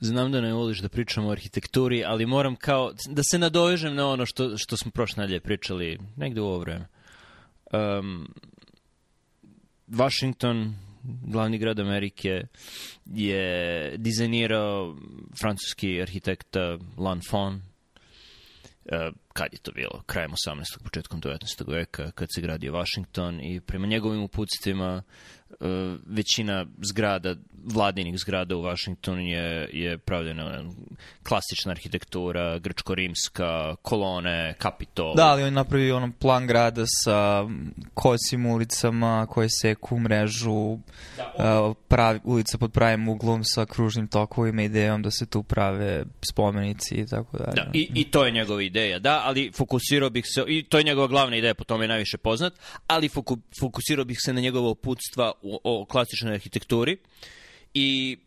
znam da ne voliš da pričamo o arhitekturi, ali moram kao da se nadovežem na ono što, što smo prošle nedelje pričali negde u ovo vreme. Um, Washington, glavni grad Amerike, je dizajnirao francuski arhitekta Lanfon, Uh, kad je to bilo? Krajem 18. početkom 19. veka, kad se gradio Washington i prema njegovim uputstvima većina zgrada, vladinih zgrada u Washingtonu je, je pravljena klasična arhitektura, grčko-rimska, kolone, kapitol. Da, ali on napravi ono plan grada sa kosim ulicama koje seku mrežu, da, on... uh, pravi, ulica pod pravim uglom sa kružnim tokovima, idejom da se tu prave spomenici i tako dalje. Da, i, i to je njegova ideja, da, ali fokusirao bih se, i to je njegova glavna ideja, po tome je najviše poznat, ali foku, fokusirao bih se na njegova uputstva o, klasičnoj arhitekturi i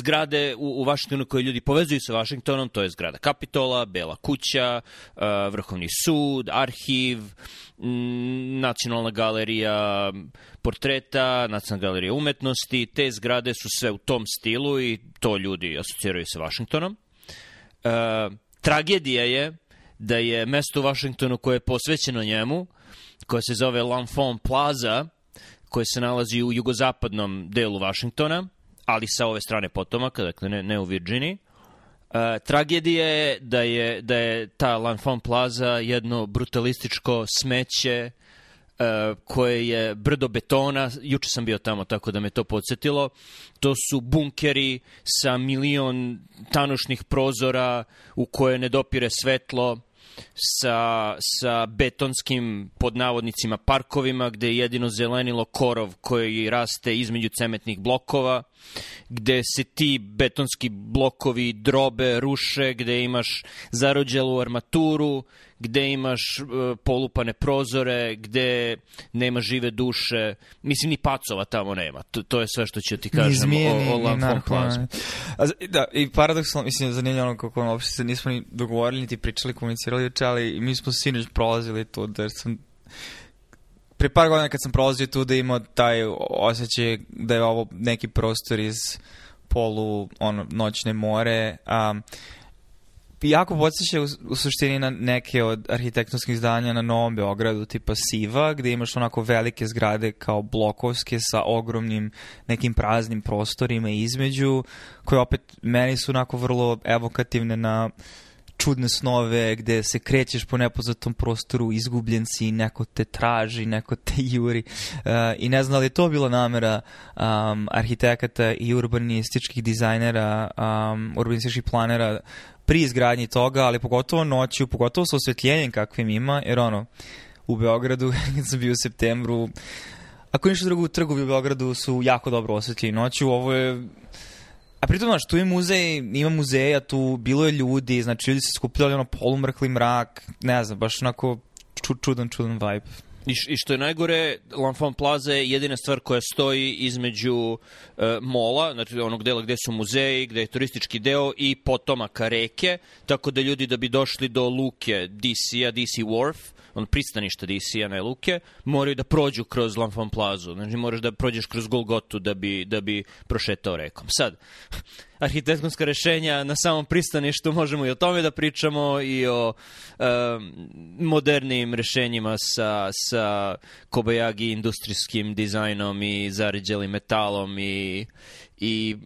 zgrade u, u Vašingtonu koje ljudi povezuju sa Vašingtonom, to je zgrada Kapitola, Bela kuća, uh, Vrhovni sud, arhiv, Nacionalna galerija portreta, Nacionalna galerija umetnosti, te zgrade su sve u tom stilu i to ljudi asociraju sa Vašingtonom. Uh, tragedija je da je mesto u Vašingtonu koje je posvećeno njemu, koje se zove L'Enfant Plaza, koje se nalazi u jugozapadnom delu Vašingtona, ali sa ove strane potomaka, dakle ne, ne u Virginiji. Uh, tragedija je da je, da je ta L'Enfant Plaza jedno brutalističko smeće uh, koje je brdo betona, juče sam bio tamo tako da me to podsjetilo, to su bunkeri sa milion tanušnih prozora u koje ne dopire svetlo, sa, sa betonskim pod navodnicima parkovima gde je jedino zelenilo korov koji raste između cementnih blokova, gde se ti betonski blokovi drobe, ruše, gde imaš zarođelu armaturu, gde imaš uh, polupane prozore, gde nema žive duše. Mislim, ni pacova tamo nema. To, to je sve što ću ti kažem Izmijeni, o, o Plaza. Da, i paradoksalno, mislim, zanimljeno kako ono, uopšte se nismo ni dogovorili, niti pričali, komunicirali uče, ali mi smo sinoć prolazili to, da sam pre par godina kad sam prolazio tu da imao taj osjećaj da je ovo neki prostor iz polu ono, noćne more. Um, jako podsjeća u, u suštini na neke od arhitektonskih zdanja na Novom Beogradu, tipa Siva, gde imaš onako velike zgrade kao blokovske sa ogromnim nekim praznim prostorima između, koje opet meni su onako vrlo evokativne na čudne snove gde se krećeš po nepoznatom prostoru, izgubljen si, neko te traži, neko te juri. Uh, I ne znam da li je to bila namera um, arhitekata i urbanističkih dizajnera, um, urbanističkih planera pri izgradnji toga, ali pogotovo noću, pogotovo sa osvetljenjem kakvim ima, jer ono, u Beogradu, kad sam bio u septembru, ako ništa drugo, trgovi u Beogradu su jako dobro osvetljeni noću, ovo je A pritom, znaš, tu je muzej, ima muzeja, tu bilo je ljudi, znači ljudi se skupljali ono polumrkli mrak, ne znam, baš onako čudan, čudan vibe. I, I što je najgore, L'Enfant Plaza je jedina stvar koja stoji između uh, mola, znači onog dela gde su muzeji, gde je turistički deo i potomaka reke, tako da ljudi da bi došli do luke DC-a, DC Wharf, on pristaništa DC-a na luke, moraju da prođu kroz L'Enfant Plazu. Znači moraš da prođeš kroz Golgotu da bi, da bi prošetao rekom. Sad, arhitektonska rešenja na samom pristaništu, možemo i o tome da pričamo i o e, modernim rešenjima sa, sa Kobayagi industrijskim dizajnom i zaređelim metalom i i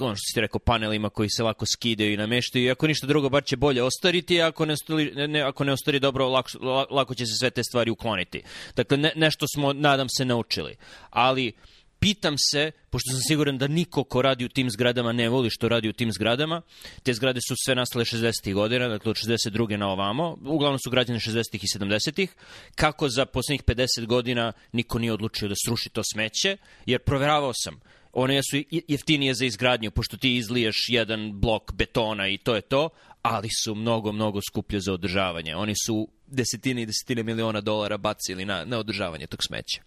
ono što si rekao panelima koji se lako skidaju i nameštaju i ako ništa drugo bar će bolje ostariti ako ne, ostari, ne, ako ne ostari dobro lako, lako će se sve te stvari ukloniti dakle ne, nešto smo nadam se naučili ali pitam se, pošto sam siguran da niko ko radi u tim zgradama ne voli što radi u tim zgradama, te zgrade su sve nastale 60. godina, dakle od 62. na ovamo, uglavnom su građene 60. i 70. Kako za poslednjih 50 godina niko nije odlučio da sruši to smeće, jer proveravao sam, one su jeftinije za izgradnju, pošto ti izliješ jedan blok betona i to je to, ali su mnogo, mnogo skuplje za održavanje. Oni su desetine i desetine miliona dolara bacili na, na održavanje tog smeća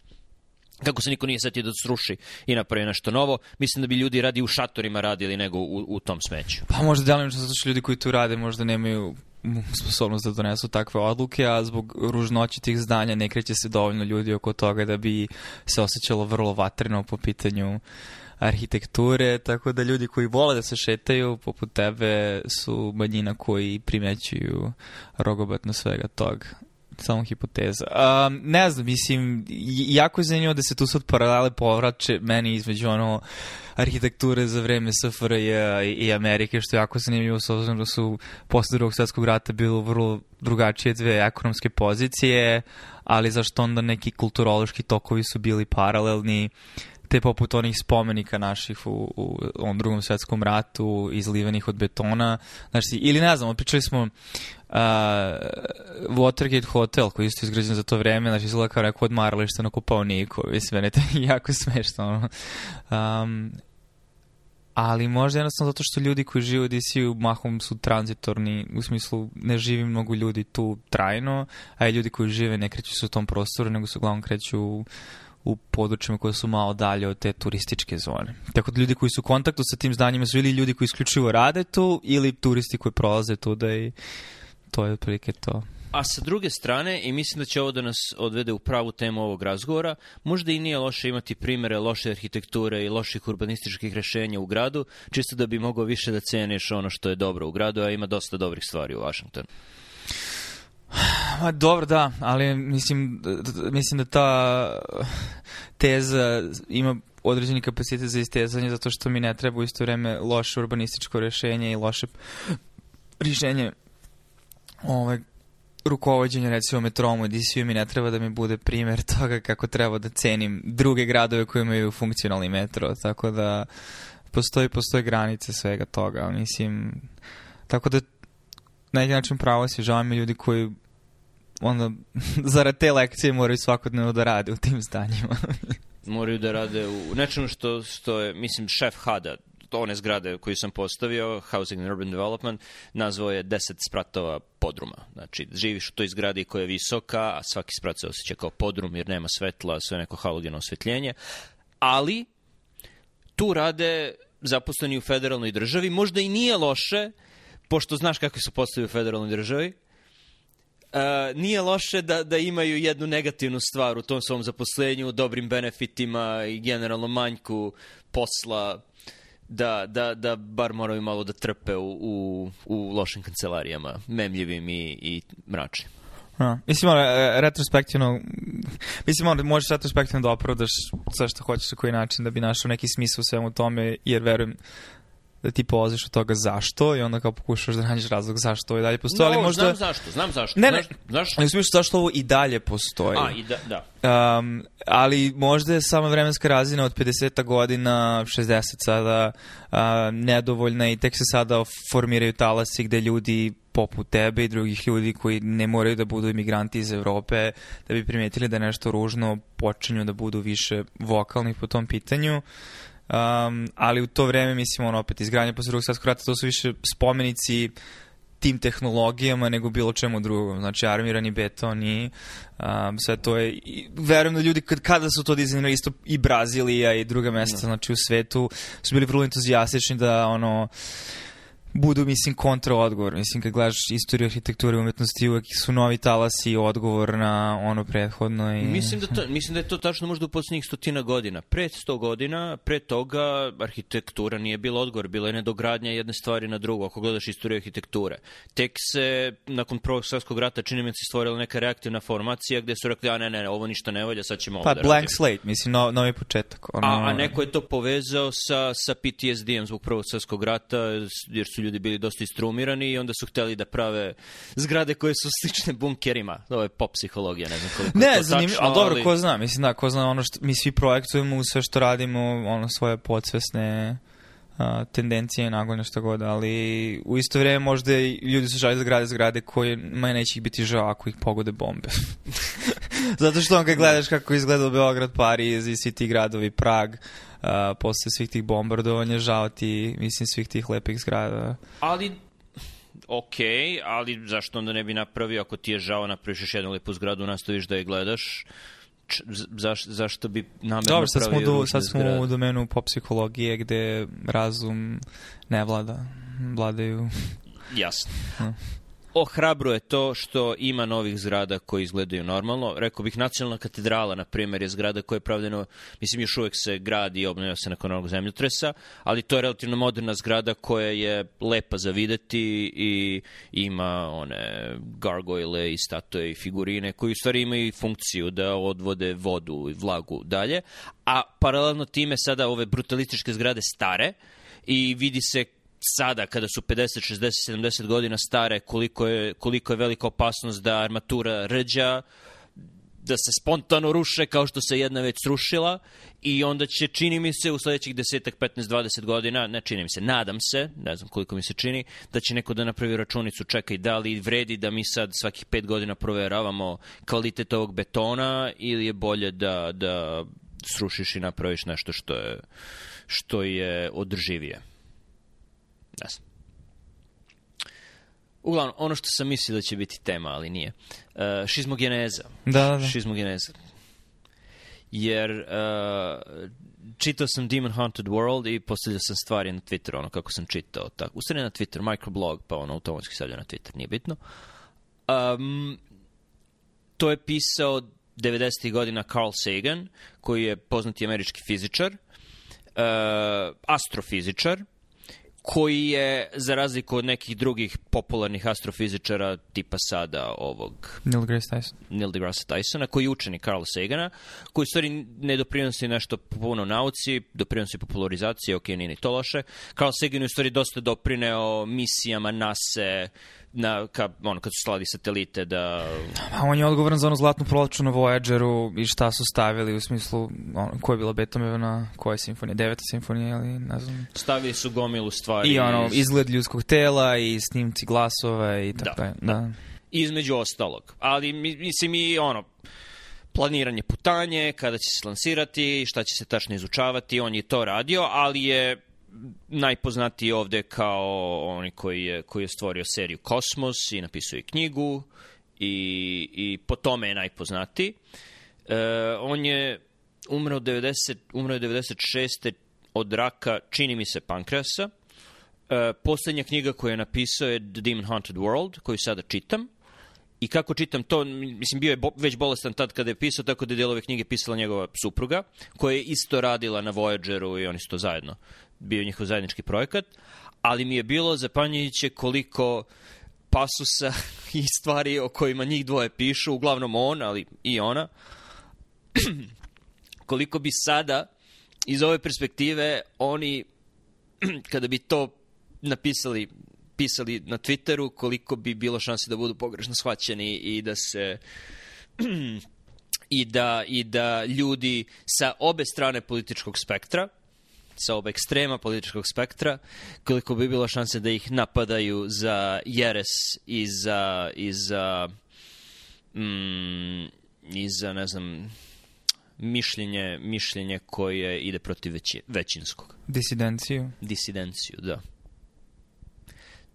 kako se niko nije setio da sruši i napravi nešto novo, mislim da bi ljudi radi u šatorima radili nego u, u tom smeću. Pa možda delimično zato što ljudi koji tu rade možda nemaju sposobnost da donesu takve odluke, a zbog ružnoći tih zdanja ne kreće se dovoljno ljudi oko toga da bi se osjećalo vrlo vatreno po pitanju arhitekture, tako da ljudi koji vole da se šetaju poput tebe su manjina koji primećuju rogobatno svega toga samo hipoteza. Um, ne znam, mislim, jako je zanimljivo da se tu sad paralele povraće meni između ono arhitekture za vreme SFRJ i Amerike, što je jako zanimljivo s obzirom da su posle drugog svetskog rata bilo vrlo drugačije dve ekonomske pozicije, ali zašto onda neki kulturološki tokovi su bili paralelni, te poput onih spomenika naših u, u ovom drugom svetskom ratu, izlivenih od betona. Znači, ili ne znam, pričali smo uh, Watergate Hotel, koji isto izgrađen za to vreme, znači izgleda kao neko odmaralište na Kopavniku, mislim, meni to jako smešno. Um, ali možda jednostavno zato što ljudi koji žive u DC-u mahom su transitorni, u smislu ne živi mnogo ljudi tu trajno, a i ljudi koji žive ne kreću se u tom prostoru, nego se uglavnom kreću u, područjima koje su malo dalje od te turističke zone. Tako da ljudi koji su u kontaktu sa tim zdanjima su ili ljudi koji isključivo rade tu, ili turisti koji prolaze tu da i to je otprilike to. A sa druge strane, i mislim da će ovo da nas odvede u pravu temu ovog razgovora, možda i nije loše imati primere loše arhitekture i loših urbanističkih rešenja u gradu, čisto da bi mogao više da ceniš ono što je dobro u gradu, a ima dosta dobrih stvari u Washingtonu. Ma, dobro, da, ali mislim, mislim da ta teza ima određeni kapacitet za istezanje zato što mi ne treba u isto vreme loše urbanističko rešenje i loše rešenje ovaj, rukovodđenja recimo metrom u dc mi ne treba da mi bude primer toga kako treba da cenim druge gradove koji imaju funkcionalni metro, tako da postoji, postoje granice svega toga, mislim, tako da na neki način pravo si, žao mi ljudi koji onda zarad te lekcije moraju svakodnevno da rade u tim zdanjima. moraju da rade u nečemu što, što je, mislim, šef Hada, one zgrade koju sam postavio, Housing and Urban Development, nazvao je 10 spratova podruma. Znači, živiš u toj zgradi koja je visoka, a svaki sprat se osjeća kao podrum jer nema svetla, sve neko halogeno osvetljenje, ali tu rade zaposleni u federalnoj državi, možda i nije loše, pošto znaš kakvi su postavi u federalnoj državi, Uh, nije loše da, da imaju jednu negativnu stvar u tom svom zaposlenju, dobrim benefitima i generalno manjku posla, da, da, da bar moraju malo da trpe u, u, u lošim kancelarijama, memljivim i, i mračnim. Ja. Mislim, ono, retrospektivno, mislim, ono, možeš retrospektivno da opravdaš sve što hoćeš na koji način da bi našao neki smisao u svemu tome, jer verujem da ti polaziš od toga zašto i onda kao pokušaš da nađeš razlog zašto ovo i dalje postoji. No, ali možda... znam zašto, znam zašto. Ne, ne, zašto? Ne smiš zašto ovo i dalje postoji. A, i da, da. Um, ali možda je sama vremenska razina od 50 godina, 60 sada uh, nedovoljna i tek se sada formiraju talasi gde ljudi poput tebe i drugih ljudi koji ne moraju da budu imigranti iz Evrope, da bi primetili da nešto ružno, počinju da budu više vokalni po tom pitanju. Um, ali u to vreme, mislim, ono, opet, izgradnje posle drugog svjetskog rata, to su više spomenici tim tehnologijama nego bilo čemu drugom. Znači, armirani beton i um, sve to je... I, verujem da ljudi, kad, kada su to dizajnirali, isto i Brazilija i druga mesta, no. znači u svetu, su bili vrlo entuzijastični da, ono, budu, mislim, kontra odgovor. Mislim, kad gledaš istoriju arhitekture i umetnosti, uvek su novi talasi odgovor na ono prethodno. I... Mislim, da to, mislim da je to tačno možda u posljednjih stotina godina. Pre sto godina, pre toga, arhitektura nije bila odgovor, bila je nedogradnja jedne stvari na drugu, ako gledaš istoriju arhitekture. Tek se, nakon prvog svjetskog rata, čini mi se stvorila neka reaktivna formacija gde su rekli, a ne, ne, ne, ovo ništa ne valja, sad ćemo ovo pa, da blank slate, mislim, no, novi početak. Ono... A, a neko je to povezao sa, sa PTSD-em zbog prvog svjetskog rata, jer su ljudi bili dosta istrumirani i onda su hteli da prave zgrade koje su slične bunkerima. Ovo je pop psihologija, ne znam koliko ne, je to zanim, tačno. ali dobro, ko zna, mislim da, ko zna ono što mi svi projektujemo u sve što radimo, ono svoje podsvesne a, tendencije, nagonje što god, ali u isto vreme možda i ljudi su žali da grade zgrade koje manje neće ih biti žao ako ih pogode bombe. Zato što on kad gledaš kako izgleda Beograd, Pariz i svi ti gradovi, Prag, uh, posle svih tih bombardovanja, žao ti, mislim, svih tih lepih zgrada. Ali ok, ali zašto onda ne bi napravio, ako ti je žao, napraviš još jednu lepu zgradu, nastaviš da je gledaš, č, zaš, zašto bi namerno Dobro, sad smo, do, sad smo zgrade? u domenu pop psihologije gde razum ne vlada, vladaju. Jasno. Ohrabruje to što ima novih zgrada koji izgledaju normalno. Rekao bih, nacionalna katedrala, na primjer, je zgrada koja je pravljena, mislim, još uvek se gradi i obnavlja se nakon onog zemljotresa, ali to je relativno moderna zgrada koja je lepa za videti i ima one gargoyle i statue i figurine koji u stvari imaju funkciju da odvode vodu i vlagu dalje, a paralelno time sada ove brutalističke zgrade stare i vidi se sada kada su 50, 60, 70 godina stare koliko je, koliko je velika opasnost da armatura rđa, da se spontano ruše kao što se jedna već srušila i onda će, čini mi se, u sledećih 10, 15, 20 godina, ne čini mi se, nadam se, ne znam koliko mi se čini, da će neko da napravi računicu, čekaj, da li vredi da mi sad svakih 5 godina proveravamo kvalitet ovog betona ili je bolje da, da srušiš i napraviš nešto što je, što je održivije. Ne znam. Uglavnom, ono što sam mislio da će biti tema, ali nije. Uh, šizmogeneza. Da, da, da. Šizmogeneza. Jer uh, čitao sam Demon Haunted World i postavljao sam stvari na Twitteru, ono kako sam čitao. Tako. U na Twitter, microblog, pa ono automatski stavljao na Twitter, nije bitno. Um, to je pisao 90. godina Carl Sagan, koji je poznati američki fizičar, uh, astrofizičar, koji je, za razliku od nekih drugih popularnih astrofizičara, tipa sada ovog... Neil deGrasse Tyson. Neil deGrasse Tysona, koji je učenik Carla Sagana, koji u stvari ne doprinosi nešto puno nauci, doprinosi popularizaciji, ok, nije ni to loše. Carl Sagan je u stvari dosta doprineo misijama NASA, na, ka, ono, kad su slali satelite da... A on je odgovoran za onu zlatnu prolaču na Voyageru i šta su stavili u smislu, ono, koja je bila Beethovena, koja je simfonija, deveta simfonija ili ne znam. Stavili su gomilu stvari. I ono, iz... izgled ljudskog tela i snimci glasova i tako da, da. da. Između ostalog. Ali, mislim, i ono, planiranje putanje, kada će se lansirati, šta će se tačno izučavati, on je to radio, ali je najpoznatiji ovde kao oni koji je, koji je stvorio seriju Kosmos i napisao i knjigu i, i po tome je najpoznatiji. E, on je umreo 90, umreo 96. od raka, čini mi se, pankreasa. E, poslednja knjiga koju je napisao je The Demon Haunted World, koju sada čitam. I kako čitam to, mislim, bio je bo, već bolestan tad kada je pisao, tako da je delove knjige pisala njegova supruga, koja je isto radila na Voyageru i oni su to zajedno bio njihov zajednički projekat, ali mi je bilo zapanjujuće koliko pasusa i stvari o kojima njih dvoje pišu, uglavnom on, ali i ona, koliko bi sada iz ove perspektive oni, kada bi to napisali pisali na Twitteru, koliko bi bilo šanse da budu pogrešno shvaćeni i da se i da, i da ljudi sa obe strane političkog spektra sa oba ekstrema političkog spektra, koliko bi bilo šanse da ih napadaju za jeres i za, i za, mm, i za ne znam, mišljenje, mišljenje koje ide protiv veći, većinskog. Disidenciju. Disidenciju, da.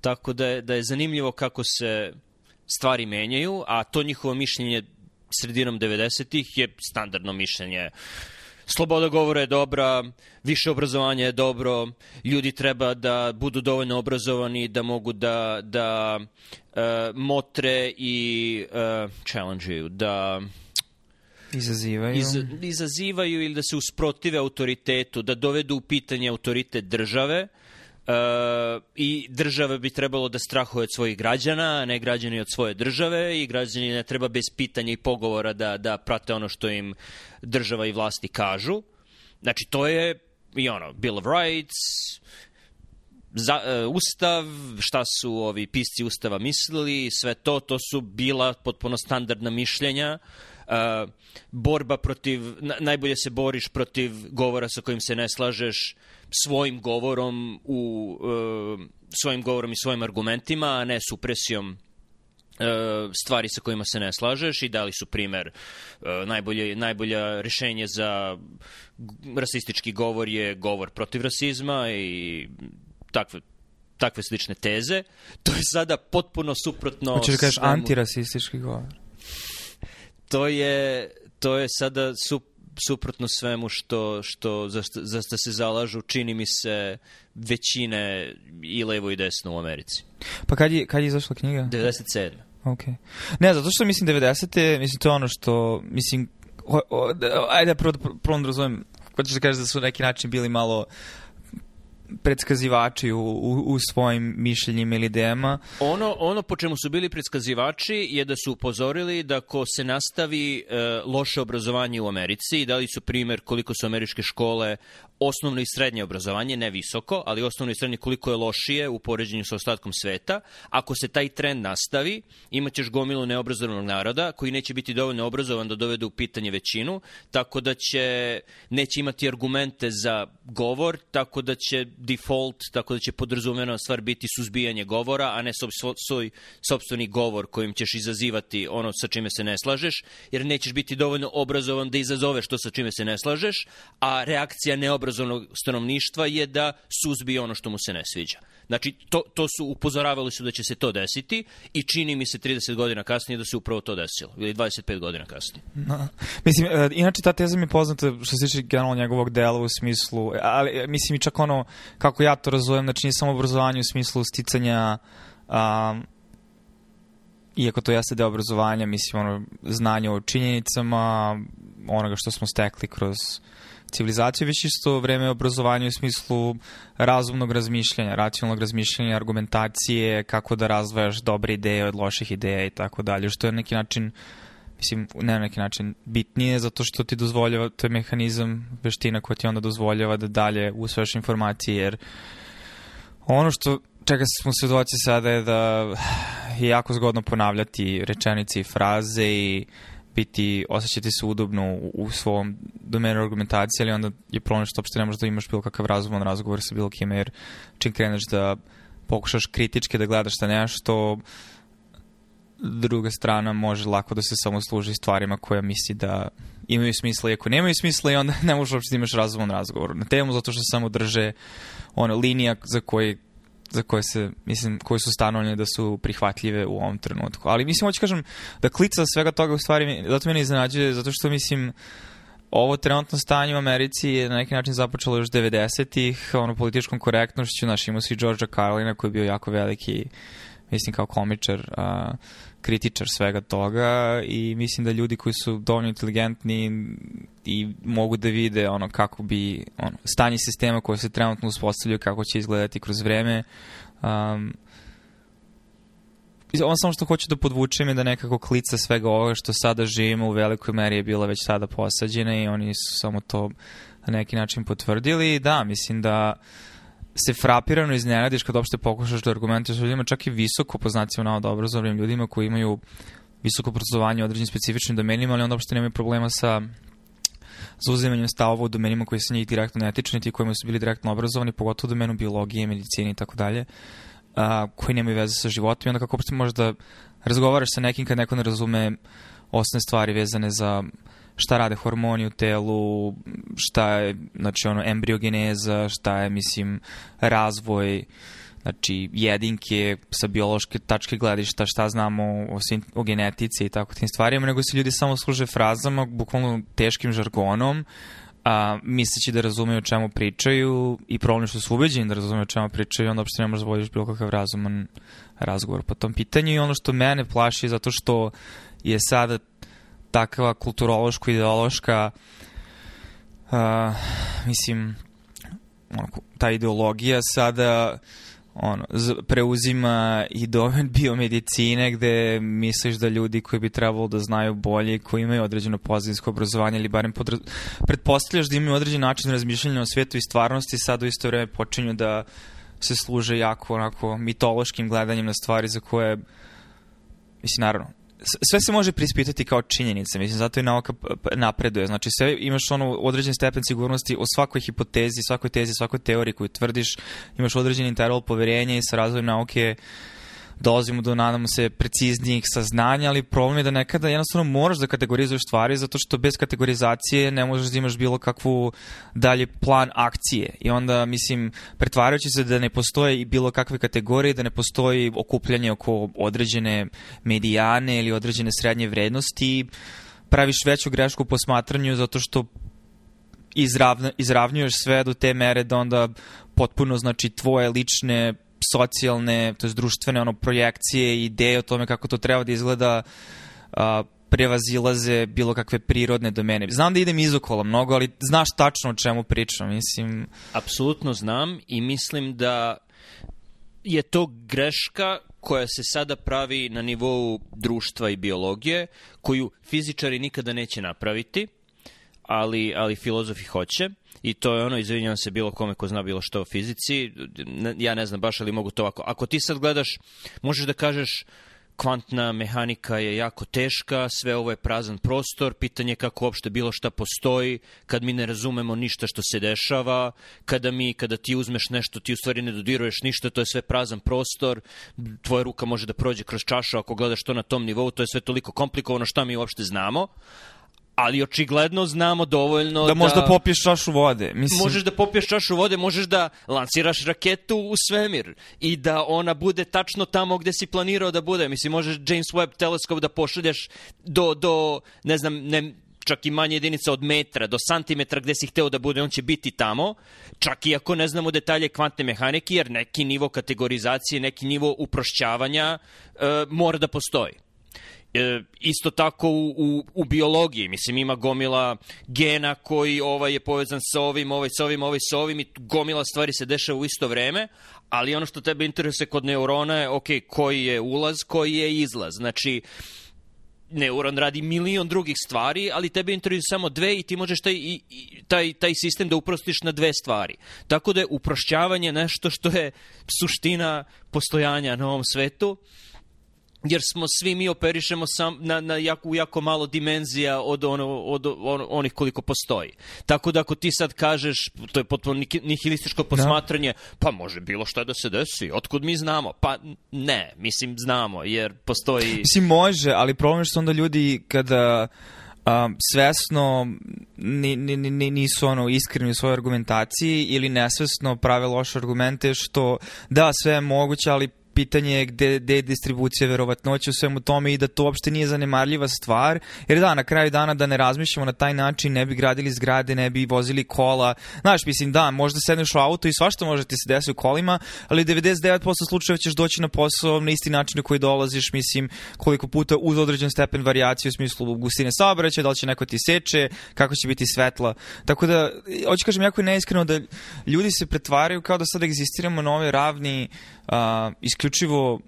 Tako da je, da je zanimljivo kako se stvari menjaju, a to njihovo mišljenje sredinom 90-ih je standardno mišljenje uh, sloboda govora je dobra, više obrazovanja je dobro, ljudi treba da budu dovoljno obrazovani da mogu da, da uh, motre i uh, challenge da Izazivaju. Iz, izazivaju ili da se usprotive autoritetu, da dovedu u pitanje autoritet države, Uh, i država bi trebalo da strahuje od svojih građana, a ne građani od svoje države i građani ne treba bez pitanja i pogovora da, da prate ono što im država i vlasti kažu. Znači, to je i ono, Bill of Rights, za, uh, ustav, šta su ovi pisci ustava mislili, sve to, to su bila potpuno standardna mišljenja. Borba protiv, na, najbolje se boriš protiv govora sa kojim se ne slažeš, svojim govorom u uh, svojim govorom i svojim argumentima, a ne supresijom uh, stvari sa kojima se ne slažeš i dali su primer uh, najbolje, najbolja rešenje za rasistički govor je govor protiv rasizma i takve takve slične teze. To je sada potpuno suprotno... Hoćeš da kažeš antirasistički govor? To je, to je sada su suprotno svemu što, što za, za što se zalažu, čini mi se, većine i levo i desno u Americi. Pa kad je, kad je izašla knjiga? 97. Ok. Ne, zato što mislim 90. mislim to je ono što, mislim, o, o, ajde prvo, prvo da razumem, hoćeš da kažeš da su neki način bili malo predskazivači u, u, u svojim mišljenjima ili idejama. Ono, ono po čemu su bili predskazivači je da su upozorili da ko se nastavi e, loše obrazovanje u Americi i dali su primer koliko su američke škole osnovno i srednje obrazovanje, ne visoko, ali osnovno i srednje koliko je lošije u poređenju sa ostatkom sveta. Ako se taj trend nastavi, imaćeš gomilu neobrazovanog naroda koji neće biti dovoljno obrazovan da dovede u pitanje većinu, tako da će, neće imati argumente za govor, tako da će default, tako da će podrazumena stvar biti suzbijanje govora, a ne svoj sobstveni govor kojim ćeš izazivati ono sa čime se ne slažeš, jer nećeš biti dovoljno obrazovan da izazoveš to sa čime se ne slažeš, a reakcija neobrazovnog stanovništva je da suzbije ono što mu se ne sviđa. Znači, to, to su, upozoravali su da će se to desiti i čini mi se 30 godina kasnije da se upravo to desilo, ili 25 godina kasnije. No. Mislim, uh, inače ta teza mi je poznata što se tiče generalno njegovog dela u smislu, ali mislim i čak ono, kako ja to razumem, znači nije samo obrazovanje u smislu sticanja um, iako to jeste deo obrazovanja, mislim, ono, znanje o činjenicama, onoga što smo stekli kroz civilizaciju, već isto vreme obrazovanja u smislu razumnog razmišljanja, racionalnog razmišljanja, argumentacije, kako da razvajaš dobre ideje od loših ideja i tako dalje, što je na neki način mislim, na neki način bitnije, zato što ti dozvoljava, to je mehanizam, veština koja ti onda dozvoljava da dalje usvajaš informacije, jer ono što čega smo svedoci sada je da je jako zgodno ponavljati rečenice i fraze i biti, osjećati se udobno u, u svom domenu argumentacije, ali onda je problem što uopšte ne možeš da imaš bilo kakav razuman razgovor sa bilo kime, jer čim kreneš da pokušaš kritički da gledaš na nešto, druga strana može lako da se samo služi stvarima koja misli da imaju smisla iako nemaju smisla i onda ne možeš uopšte da imaš razuman razgovor na temu zato što samo drže ono, linija za koje za koje se, mislim, koje su stanovljene da su prihvatljive u ovom trenutku. Ali mislim, hoću kažem, da klica svega toga u stvari, zato ne iznenađuje, zato što mislim, ovo trenutno stanje u Americi je na neki način započelo još 90-ih, ono, političkom korektnošću, naš imao si Georgia Carlina koji je bio jako veliki, mislim, kao komičar, a, kritičar svega toga i mislim da ljudi koji su dovoljno inteligentni i mogu da vide ono kako bi ono, stanje sistema koje se trenutno uspostavljaju kako će izgledati kroz vreme um, ono samo što hoću da podvučem je da nekako klica svega ovoga što sada živimo u velikoj meri je bila već sada posađena i oni su samo to na neki način potvrdili. Da, mislim da se frapirano iznenadiš kad uopšte pokušaš da argumentuješ ljudima, čak i visoko po znacima navoda obrazovnim ljudima koji imaju visoko obrazovanje u određenim specifičnim domenima, ali onda uopšte nemaju problema sa zauzimanjem stavova u domenima koji se njih direktno ne tiču, niti kojima su bili direktno obrazovani, pogotovo u domenu biologije, medicine i tako dalje, koji nemaju veze sa životom i onda kako uopšte možeš da razgovaraš sa nekim kad neko ne razume osnovne stvari vezane za šta rade hormoni u telu, šta je, znači, ono, embriogeneza, šta je, mislim, razvoj, znači, jedinke sa biološke tačke gledišta, šta znamo o, o genetici i tako tim stvarima, nego se ljudi samo služe frazama, bukvalno teškim žargonom, a, misleći da razumeju o čemu pričaju i problem što su ubeđeni da razumeju o čemu pričaju, onda uopšte ne možeš da vodiš bilo kakav razuman razgovor po tom pitanju i ono što mene plaši zato što je sada takva kulturološko-ideološka uh, mislim ono, ta ideologija sada ono, preuzima i domen biomedicine gde misliš da ljudi koji bi trebalo da znaju bolje koji imaju određeno pozadinsko obrazovanje ili barem podra... pretpostavljaš da imaju određen način razmišljanja o svetu i stvarnosti sad u isto vreme počinju da se služe jako onako mitološkim gledanjem na stvari za koje mislim naravno sve se može prispitati kao činjenica, mislim, zato i nauka napreduje. Znači, sve imaš ono određen stepen sigurnosti o svakoj hipotezi, svakoj tezi, svakoj teoriji koju tvrdiš, imaš određen interval poverenja i sa razvojem nauke uh, dolazimo do, nadamo se, preciznijih saznanja, ali problem je da nekada jednostavno moraš da kategorizuješ stvari, zato što bez kategorizacije ne možeš da imaš bilo kakvu dalje plan akcije. I onda, mislim, pretvarajući se da ne postoje i bilo kakve kategorije, da ne postoji okupljanje oko određene medijane ili određene srednje vrednosti, praviš veću grešku u posmatranju zato što izravna, izravnjuješ sve do te mere da onda potpuno znači tvoje lične socijalne, to je društvene ono, projekcije i ideje o tome kako to treba da izgleda a, prevazilaze bilo kakve prirodne domene. Znam da idem izokola mnogo, ali znaš tačno o čemu pričam, mislim. Apsolutno znam i mislim da je to greška koja se sada pravi na nivou društva i biologije, koju fizičari nikada neće napraviti, ali, ali filozofi hoće. I to je ono, izvinjavam se bilo kome ko zna bilo što o fizici, ja ne znam baš ali mogu to ovako. Ako ti sad gledaš, možeš da kažeš kvantna mehanika je jako teška, sve ovo je prazan prostor, pitanje je kako uopšte bilo šta postoji, kad mi ne razumemo ništa što se dešava, kada mi, kada ti uzmeš nešto, ti u stvari ne dodiruješ ništa, to je sve prazan prostor, tvoja ruka može da prođe kroz čašu ako gledaš to na tom nivou, to je sve toliko komplikovano šta mi uopšte znamo, ali očigledno znamo dovoljno da... Da možda da, popiješ čašu vode. Mislim... Možeš da popiješ čašu vode, možeš da lanciraš raketu u svemir i da ona bude tačno tamo gde si planirao da bude. Mislim, možeš James Webb teleskop da pošalješ do, do ne znam, ne, čak i manje jedinica od metra do santimetra gde si hteo da bude, on će biti tamo, čak i ako ne znamo detalje kvantne mehanike, jer neki nivo kategorizacije, neki nivo uprošćavanja e, mora da postoji. E, isto tako u, u, u biologiji, mislim ima gomila gena koji ovaj je povezan sa ovim, ovaj sa ovim, ovaj sa ovim i gomila stvari se dešava u isto vreme, ali ono što tebe interesuje kod neurona je, ok, koji je ulaz, koji je izlaz. Znači, neuron radi milion drugih stvari, ali tebe interesuje samo dve i ti možeš taj, taj, taj sistem da uprostiš na dve stvari. Tako da je uprošćavanje nešto što je suština postojanja na ovom svetu jer smo svi mi operišemo sam na, na jako, jako malo dimenzija od, ono, od on, onih koliko postoji. Tako da ako ti sad kažeš, to je potpuno nihilističko da. posmatranje, da. pa može bilo šta da se desi, otkud mi znamo? Pa ne, mislim znamo, jer postoji... Mislim može, ali problem je što onda ljudi kada um, svesno ni, ni, ni, nisu ono iskreni u svojoj argumentaciji ili nesvesno prave loše argumente što da sve je moguće ali pitanje je gde, gde je distribucija verovatnoća u svemu tome i da to uopšte nije zanemarljiva stvar, jer da, na kraju dana da ne razmišljamo na taj način, ne bi gradili zgrade, ne bi vozili kola, znaš, mislim, da, možda sedneš u auto i svašta može ti se desi u kolima, ali 99% slučajeva ćeš doći na posao na isti način na koji dolaziš, mislim, koliko puta uz određen stepen variacije u smislu gustine saobraćaja, da li će neko ti seče, kako će biti svetla. Tako da, hoću kažem, jako je neiskreno da ljudi se pretvaraju kao da sad egzistiramo na ove ravni a, isključivo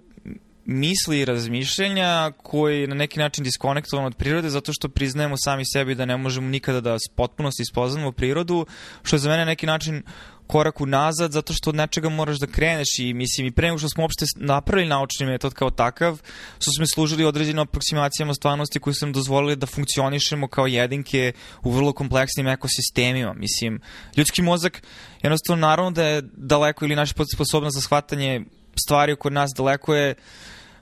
misli i razmišljenja koji na neki način diskonektovan od prirode zato što priznajemo sami sebi da ne možemo nikada da potpunosti ispoznamo prirodu, što je za mene na neki način korak unazad zato što od nečega moraš da kreneš i mislim i pre nego što smo uopšte napravili naučni metod kao takav, su smo služili određenim aproksimacijama stvarnosti koji su nam dozvolili da funkcionišemo kao jedinke u vrlo kompleksnim ekosistemima. Mislim, ljudski mozak jednostavno naravno da je daleko ili naša sposobnost za shvatanje stvari oko nas daleko je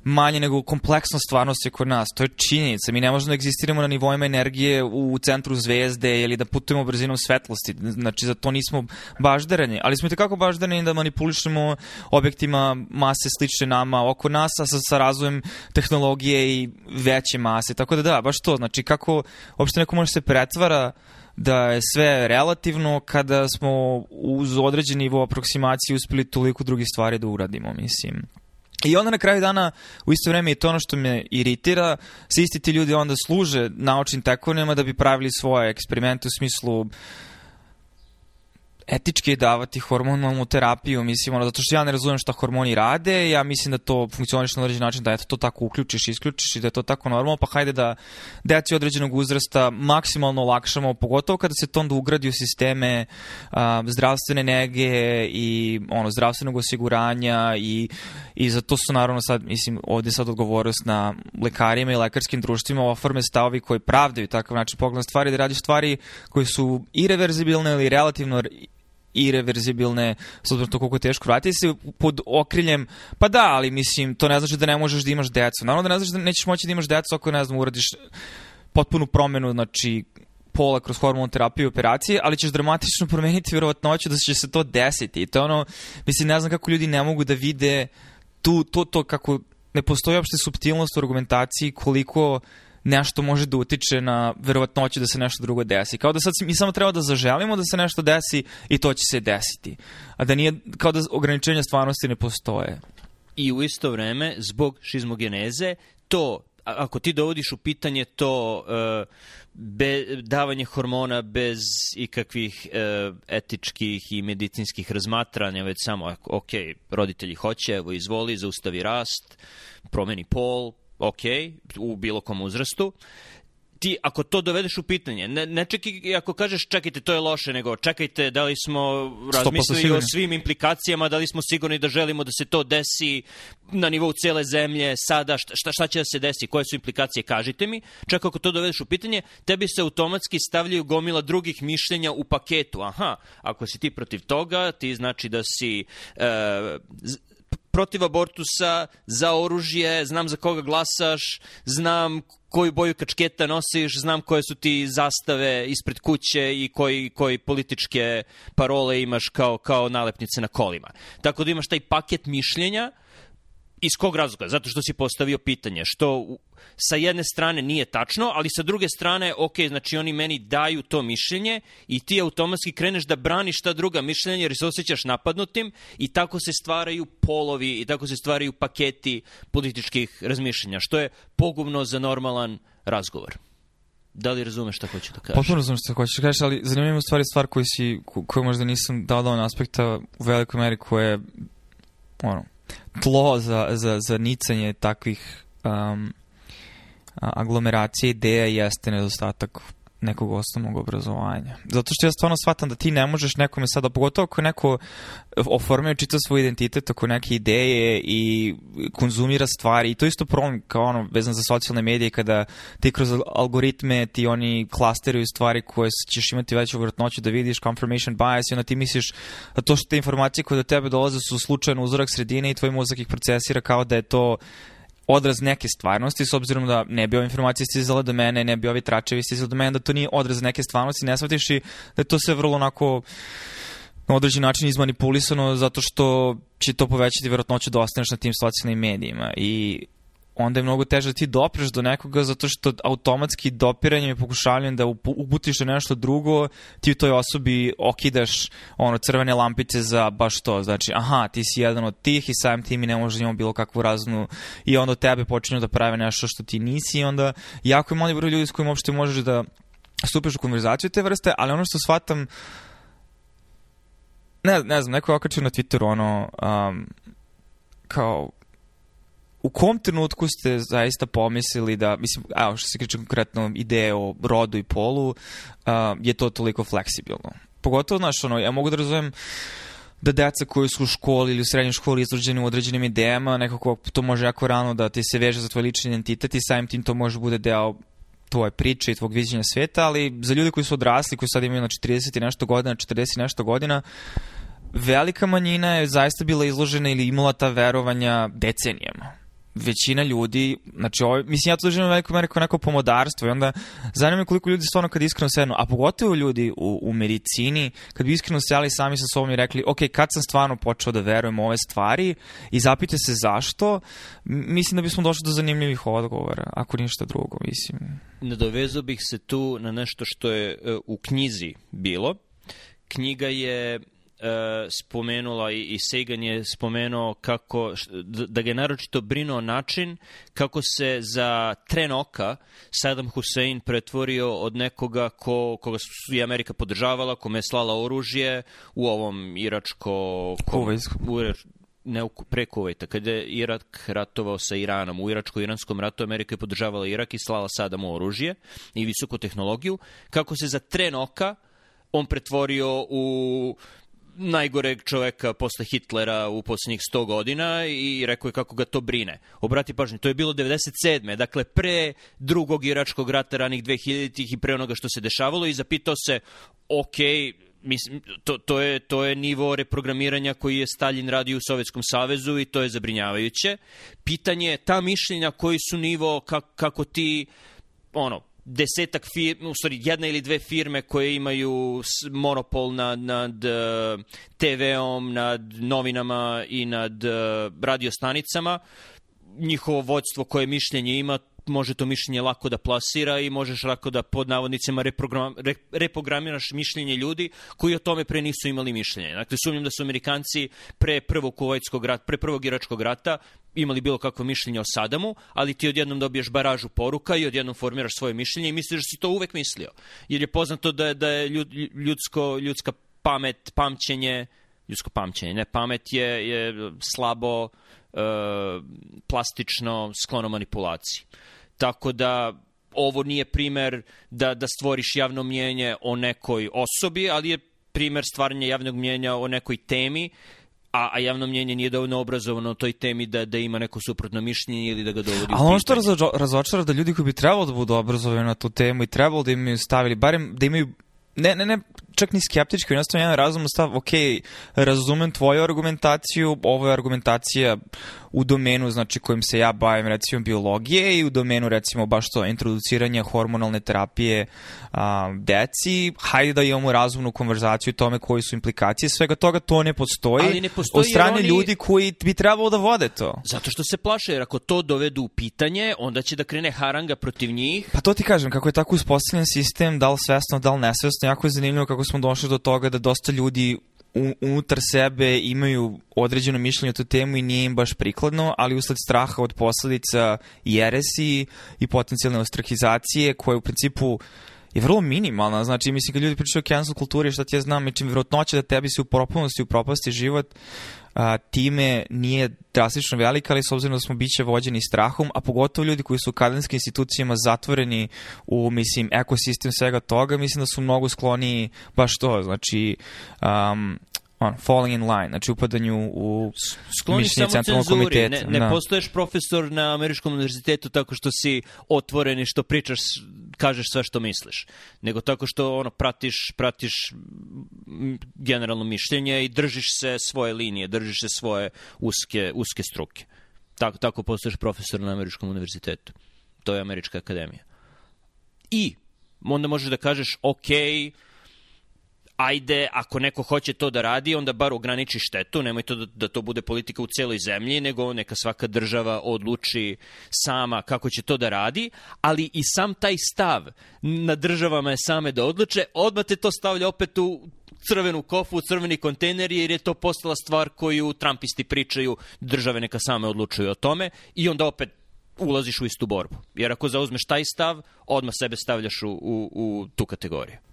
manje nego kompleksnost stvarnosti kod nas. To je činjenica. Mi ne možemo da egzistiramo na nivoima energije u centru zvezde ili da putujemo brzinom svetlosti. Znači, za to nismo baždarani. Ali smo i tekako baždarani da manipulišemo objektima mase slične nama oko nas, a sa, sa razvojem tehnologije i veće mase. Tako da da, baš to. Znači, kako uopšte neko može se pretvara da je sve relativno kada smo uz određen nivo aproksimacije uspeli toliko drugih stvari da uradimo, mislim. I onda na kraju dana, u isto vreme, i to ono što me iritira, se isti ti ljudi onda služe naučnim tekovnjama da bi pravili svoje eksperimente u smislu etički je davati hormonalnu terapiju, mislim, ono, zato što ja ne razumem šta hormoni rade, ja mislim da to funkcioniš na određen način, da eto to tako uključiš isključiš i da je to tako normalno, pa hajde da deci određenog uzrasta maksimalno olakšamo, pogotovo kada se to onda ugradi u sisteme a, zdravstvene nege i ono, zdravstvenog osiguranja i, i za to su naravno sad, mislim, ovde sad odgovornost na lekarima i lekarskim društvima oforme stavovi koji pravdaju takav način pogled stvari, da radiš stvari koje su irreverzibilne ili relativno irreverzibilne, s obzirom to koliko je teško vratiti se pod okriljem, pa da, ali mislim, to ne znači da ne možeš da imaš decu. Naravno da ne znači da nećeš moći da imaš decu ako, ne znam, uradiš potpunu promenu, znači, pola kroz hormonu terapiju i operacije, ali ćeš dramatično promeniti vjerovatnoću da će se to desiti. I to ono, mislim, ne znam kako ljudi ne mogu da vide tu, to, to kako ne postoji uopšte subtilnost u argumentaciji koliko nešto može da utiče na verovatnoću da se nešto drugo desi. Kao da sad mi samo treba da zaželimo da se nešto desi i to će se desiti. A da nije, kao da ograničenja stvarnosti ne postoje. I u isto vreme, zbog šizmogeneze, to ako ti dovodiš u pitanje to uh, be, davanje hormona bez ikakvih uh, etičkih i medicinskih razmatranja, već samo, ok, roditelji hoće, evo izvoli, zaustavi rast, promeni pol, ok, u bilo kom uzrastu, ti ako to dovedeš u pitanje, ne, ne čekaj ako kažeš čekajte to je loše, nego čekajte da li smo razmislili o svim implikacijama, da li smo sigurni da želimo da se to desi na nivou cele zemlje, sada šta, šta, će da se desi, koje su implikacije, kažite mi. Čak ako to dovedeš u pitanje, tebi se automatski stavljaju gomila drugih mišljenja u paketu. Aha, ako si ti protiv toga, ti znači da si uh, protiv abortusa, za oružje, znam za koga glasaš, znam koju boju kačketa nosiš, znam koje su ti zastave ispred kuće i koji, koji političke parole imaš kao, kao nalepnice na kolima. Tako da imaš taj paket mišljenja Iz kog razloga? Zato što si postavio pitanje, što sa jedne strane nije tačno, ali sa druge strane, ok, znači oni meni daju to mišljenje i ti automatski kreneš da braniš ta druga mišljenja jer se osjećaš napadnutim i tako se stvaraju polovi i tako se stvaraju paketi političkih razmišljenja, što je pogubno za normalan razgovor. Da li razumeš šta hoću da kažem? Potpuno razumeš šta hoćeš da kažeš, ali zanimljiva je stvar koju, si, koju možda nisam dao dovoljno aspekta u velikoj meri koje je ono, tlo za, za, za nicanje takvih um, aglomeracije ideja jeste nedostatak nekog osnovnog obrazovanja. Zato što ja stvarno shvatam da ti ne možeš nekome sada, pogotovo ako neko oformio čita svoj identitet oko neke ideje i konzumira stvari i to isto problem kao ono vezan za socijalne medije kada ti kroz algoritme ti oni klasteruju stvari koje ćeš imati veću vratnoću da vidiš confirmation bias i onda ti misliš da to što te informacije koje do tebe dolaze su slučajno uzorak sredine i tvoj mozak ih procesira kao da je to odraz neke stvarnosti, s obzirom da ne bi ove informacije stizale do mene, ne bi ovi tračevi stizali do mene, da to nije odraz neke stvarnosti, ne shvatiš i da je to sve vrlo onako na određen način izmanipulisano zato što će to povećati verotnoću da ostaneš na tim socijalnim medijima. I onda je mnogo teže da ti dopreš do nekoga zato što automatski dopiranjem i pokušavanjem da uputiš na nešto drugo, ti u toj osobi okidaš ono crvene lampice za baš to. Znači, aha, ti si jedan od tih i samim tim i ne možeš da imamo bilo kakvu raznu i onda tebe počinju da prave nešto što ti nisi i onda jako je mali broj ljudi s kojim uopšte možeš da stupiš u konverzaciju te vrste, ali ono što shvatam ne, ne znam, neko je okačio na Twitteru ono um, kao u kom trenutku ste zaista pomislili da, mislim, evo što se kriče konkretno ideje o rodu i polu, uh, je to toliko fleksibilno? Pogotovo, znaš, ono, ja mogu da razumem da deca koji su u školi ili u srednjoj školi izrađeni u određenim idejama, nekako to može jako rano da ti se veže za tvoj lični identitet i samim tim to može bude deo tvoje priče i tvog viđenja sveta, ali za ljudi koji su odrasli, koji sad imaju na 40 i nešto godina, 40 i nešto godina, velika manjina je zaista bila izložena ili imala ta verovanja decenijama većina ljudi, znači ovo, mislim ja to doživim veliko meri kao neko pomodarstvo i onda zanima me koliko ljudi stvarno kad iskreno sednu, a pogotovo ljudi u, u medicini, kad bi iskreno seli sami sa sobom i rekli, ok, kad sam stvarno počeo da verujem u ove stvari i zapite se zašto, mislim da bismo došli do zanimljivih odgovora, ako ništa drugo, mislim. Nadovezao bih se tu na nešto što je uh, u knjizi bilo. Knjiga je e, spomenula i, i Sagan je spomenuo kako, da ga je naročito brinuo način kako se za tren oka Saddam Hussein pretvorio od nekoga ko, koga su i Amerika podržavala, kome je slala oružje u ovom iračko... U, ne pre Kuvajta, kada je Irak ratovao sa Iranom. U iračko-iranskom ratu Amerika je podržavala Irak i slala Sadamu oružje i visoku tehnologiju. Kako se za tren oka on pretvorio u najgoreg čoveka posle Hitlera u poslednjih 100 godina i rekao je kako ga to brine. Obrati pažnju, to je bilo 97. Dakle, pre drugog iračkog rata ranih 2000-ih i pre onoga što se dešavalo i zapitao se, ok, mislim, to, to, je, to je nivo reprogramiranja koji je Stalin radio u Sovjetskom savezu i to je zabrinjavajuće. Pitanje je ta mišljenja koji su nivo, kako, kako ti ono, desetak firme, u stvari jedna ili dve firme koje imaju monopol nad, nad eh, TV-om, nad novinama i nad uh, radiostanicama, njihovo vođstvo koje mišljenje ima, može to mišljenje lako da plasira i možeš lako da pod navodnicima reprogram, re, reprogramiraš mišljenje ljudi koji o tome pre nisu imali mišljenje. Dakle, sumnjam da su Amerikanci pre prvog kuvajtskog rata, pre prvog iračkog rata imali bilo kakvo mišljenje o Sadamu, ali ti odjednom dobiješ baražu poruka i odjednom formiraš svoje mišljenje i misliš da si to uvek mislio. Jer je poznato da je, da je ljudsko, ljudska pamet, pamćenje, ljudsko pamćenje, ne pamet je, je slabo, e, plastično, sklono manipulaciji. Tako da ovo nije primer da, da stvoriš javno mnjenje o nekoj osobi, ali je primer stvaranja javnog mnjenja o nekoj temi a, a javno mnjenje nije dovoljno obrazovano o toj temi da, da ima neko suprotno mišljenje ili da ga dovodi Ali ono što razočara da ljudi koji bi trebalo da budu obrazovani na tu temu i trebalo da imaju stavili, barem da imaju ne, ne, ne, čak ni skeptički, jednostavno jedan razumno stav, ok, razumem tvoju argumentaciju, ovo je argumentacija u domenu, znači, kojim se ja bavim, recimo, biologije i u domenu, recimo, baš to, introduciranje hormonalne terapije a, deci, hajde da imamo razumnu konverzaciju o tome koji su implikacije svega toga, to ne postoji, Ali ne postoji od strane oni... ljudi koji bi trebalo da vode to. Zato što se plaše, jer ako to dovedu u pitanje, onda će da krene haranga protiv njih. Pa to ti kažem, kako je tako uspostavljen sistem, da li svesno, da li nesvesno, jako je zanimljivo kako smo došli do toga da dosta ljudi unutar sebe imaju određeno mišljenje o tu temu i nije im baš prikladno, ali usled straha od posledica jeresi i potencijalne ostrahizacije koje u principu je vrlo minimalna. Znači, mislim, kad ljudi pričaju o cancel kulturi, šta ti ja znam, čim vjerojatnoća da tebi se u propolnosti upropasti život, a, time nije drastično velika, ali s obzirom da smo biće vođeni strahom, a pogotovo ljudi koji su u akademskim institucijama zatvoreni u, mislim, ekosistem svega toga, mislim da su mnogo skloni baš to, znači, um, on, falling in line, znači upadanju u Skloni mišljenje centralnog komiteta. Ne, ne da. postoješ profesor na američkom univerzitetu tako što si otvoren i što pričaš, kažeš sve što misliš, nego tako što ono pratiš, pratiš generalno mišljenje i držiš se svoje linije, držiš se svoje uske, uske struke. Tako, tako postoješ profesor na američkom univerzitetu. To je američka akademija. I onda možeš da kažeš, okej, okay, ajde, ako neko hoće to da radi, onda bar ograniči štetu, nemoj to da, da to bude politika u celoj zemlji, nego neka svaka država odluči sama kako će to da radi, ali i sam taj stav na državama je same da odluče, odmah te to stavlja opet u crvenu kofu, u crveni kontejner, jer je to postala stvar koju Trumpisti pričaju, države neka same odlučuju o tome i onda opet ulaziš u istu borbu. Jer ako zauzmeš taj stav, odmah sebe stavljaš u, u, u tu kategoriju.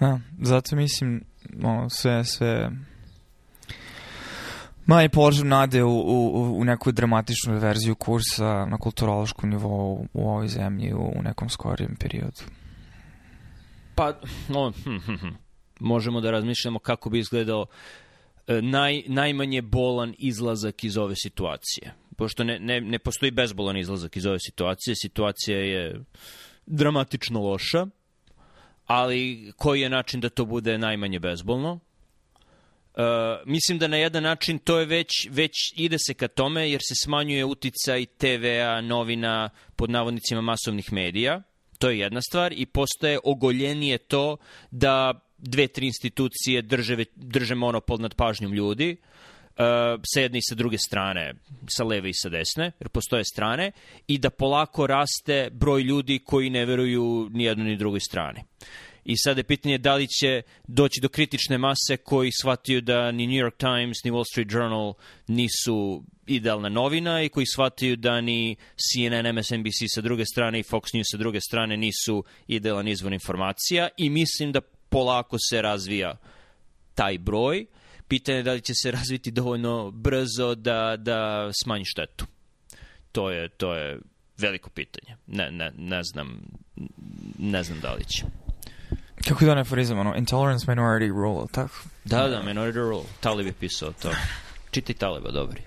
Da, zato mislim, ono, sve, sve manje položim nade u, u, u neku dramatičnu verziju kursa na kulturološkom nivou u ovoj zemlji u, u nekom skorijem periodu. Pa, no, hm, hm, hm. možemo da razmišljamo kako bi izgledao e, naj, najmanje bolan izlazak iz ove situacije. Pošto ne, ne, ne postoji bezbolan izlazak iz ove situacije, situacija je dramatično loša, ali koji je način da to bude najmanje bezbolno? Uh, mislim da na jedan način to je već, već ide se ka tome jer se smanjuje uticaj TV-a, novina, pod navodnicima masovnih medija. To je jedna stvar i postaje ogoljenije to da dve, tri institucije drže, drže monopol nad pažnjom ljudi. Uh, sa jedne i sa druge strane, sa leve i sa desne, jer postoje strane, i da polako raste broj ljudi koji ne veruju ni jednoj ni drugoj strani. I sada je pitanje da li će doći do kritične mase koji shvataju da ni New York Times ni Wall Street Journal nisu idealna novina i koji shvataju da ni CNN, MSNBC sa druge strane i Fox News sa druge strane nisu idealan izvor informacija i mislim da polako se razvija taj broj. Uh, Pitanje je da li će se razviti dovoljno brzo da, da smanji štetu. To je, to je veliko pitanje. Ne, ne, ne znam, ne znam da li će. Kako je da aforizam, ono, intolerance minority rule, tako? Da, da, minority rule. Talib je pisao to. Čitaj Taliba, dobri.